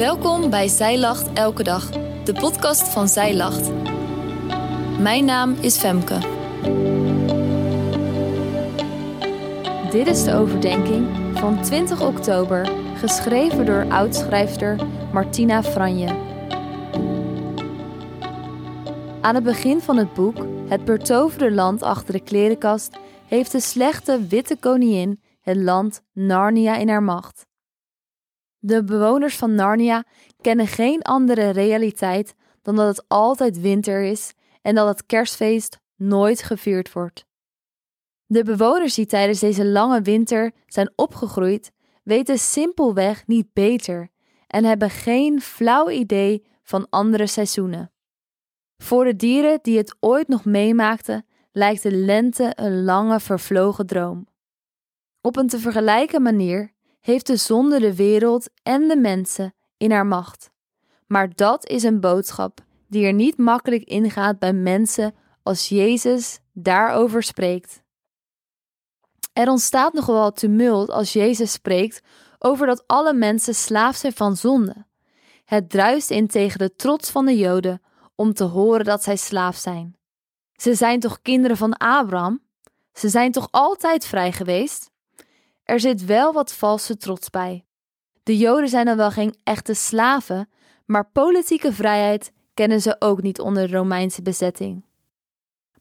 Welkom bij Zij Lacht Elke Dag, de podcast van Zij Lacht. Mijn naam is Femke. Dit is de overdenking van 20 oktober, geschreven door oudschrijfster Martina Franje. Aan het begin van het boek, Het betoverde land achter de klerenkast, heeft de slechte witte koningin het land Narnia in haar macht. De bewoners van Narnia kennen geen andere realiteit dan dat het altijd winter is en dat het kerstfeest nooit gevierd wordt. De bewoners die tijdens deze lange winter zijn opgegroeid, weten simpelweg niet beter en hebben geen flauw idee van andere seizoenen. Voor de dieren die het ooit nog meemaakten, lijkt de lente een lange vervlogen droom. Op een te vergelijken manier heeft de zonde de wereld en de mensen in haar macht. Maar dat is een boodschap die er niet makkelijk ingaat bij mensen als Jezus daarover spreekt. Er ontstaat nogal wel tumult als Jezus spreekt over dat alle mensen slaaf zijn van zonde. Het druist in tegen de trots van de Joden om te horen dat zij slaaf zijn. Ze zijn toch kinderen van Abraham? Ze zijn toch altijd vrij geweest? Er zit wel wat valse trots bij. De Joden zijn dan wel geen echte slaven, maar politieke vrijheid kennen ze ook niet onder de Romeinse bezetting.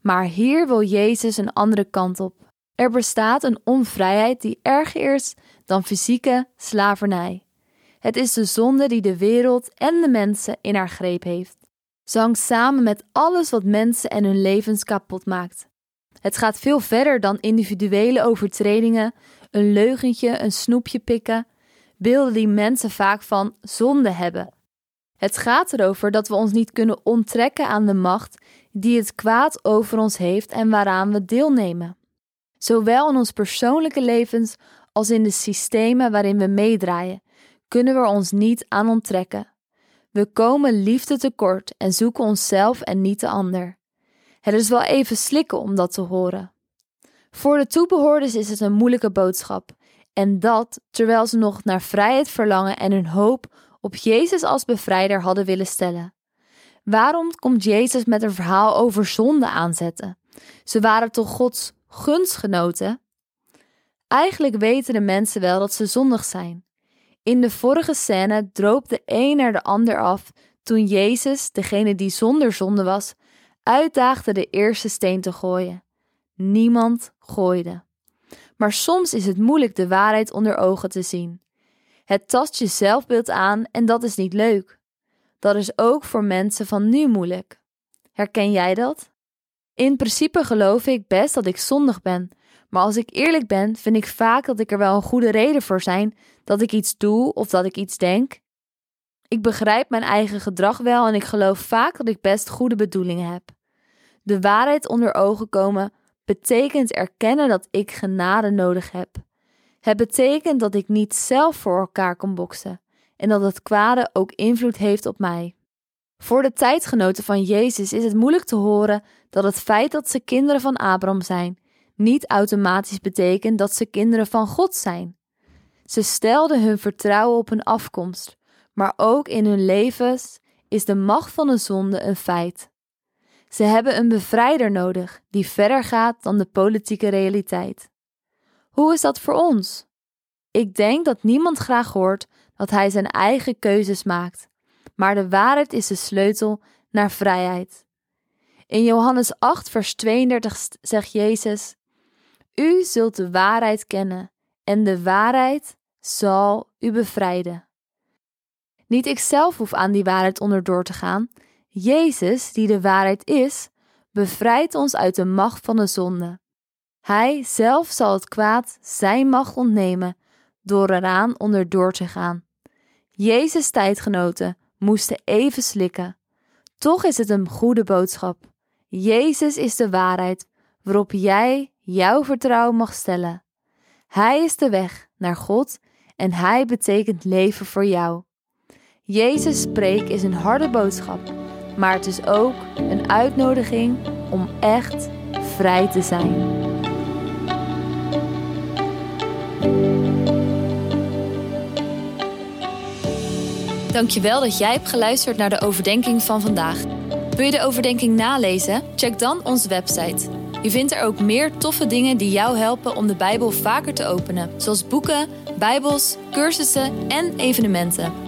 Maar hier wil Jezus een andere kant op. Er bestaat een onvrijheid die erger is dan fysieke slavernij. Het is de zonde die de wereld en de mensen in haar greep heeft. Ze hangt samen met alles wat mensen en hun levens kapot maakt. Het gaat veel verder dan individuele overtredingen, een leugentje, een snoepje pikken, beelden die mensen vaak van zonde hebben. Het gaat erover dat we ons niet kunnen onttrekken aan de macht die het kwaad over ons heeft en waaraan we deelnemen. Zowel in ons persoonlijke levens als in de systemen waarin we meedraaien, kunnen we ons niet aan onttrekken. We komen liefde tekort en zoeken onszelf en niet de ander. Het is wel even slikken om dat te horen. Voor de toebehoorders is het een moeilijke boodschap. En dat terwijl ze nog naar vrijheid verlangen en hun hoop op Jezus als bevrijder hadden willen stellen. Waarom komt Jezus met een verhaal over zonde aanzetten? Ze waren toch Gods gunstgenoten? Eigenlijk weten de mensen wel dat ze zondig zijn. In de vorige scène droop de een naar de ander af toen Jezus, degene die zonder zonde was, uitdaagde de eerste steen te gooien. Niemand gooide. Maar soms is het moeilijk de waarheid onder ogen te zien. Het tast je zelfbeeld aan en dat is niet leuk. Dat is ook voor mensen van nu moeilijk. Herken jij dat? In principe geloof ik best dat ik zondig ben, maar als ik eerlijk ben, vind ik vaak dat ik er wel een goede reden voor zijn dat ik iets doe of dat ik iets denk. Ik begrijp mijn eigen gedrag wel en ik geloof vaak dat ik best goede bedoelingen heb. De waarheid onder ogen komen betekent erkennen dat ik genade nodig heb. Het betekent dat ik niet zelf voor elkaar kan boksen en dat het kwade ook invloed heeft op mij. Voor de tijdgenoten van Jezus is het moeilijk te horen dat het feit dat ze kinderen van Abraham zijn niet automatisch betekent dat ze kinderen van God zijn. Ze stelden hun vertrouwen op hun afkomst, maar ook in hun levens is de macht van de zonde een feit. Ze hebben een bevrijder nodig die verder gaat dan de politieke realiteit. Hoe is dat voor ons? Ik denk dat niemand graag hoort dat hij zijn eigen keuzes maakt, maar de waarheid is de sleutel naar vrijheid. In Johannes 8, vers 32 zegt Jezus: U zult de waarheid kennen, en de waarheid zal u bevrijden. Niet ikzelf hoef aan die waarheid onderdoor te gaan. Jezus, die de waarheid is, bevrijdt ons uit de macht van de zonde. Hij zelf zal het kwaad zijn macht ontnemen door eraan onderdoor te gaan. Jezus' tijdgenoten moesten even slikken. Toch is het een goede boodschap. Jezus is de waarheid waarop jij jouw vertrouwen mag stellen. Hij is de weg naar God en Hij betekent leven voor jou. Jezus spreek is een harde boodschap, maar het is ook een uitnodiging om echt vrij te zijn. Dankjewel dat jij hebt geluisterd naar de overdenking van vandaag. Wil je de overdenking nalezen? Check dan onze website. Je vindt er ook meer toffe dingen die jou helpen om de Bijbel vaker te openen, zoals boeken, Bijbels, cursussen en evenementen.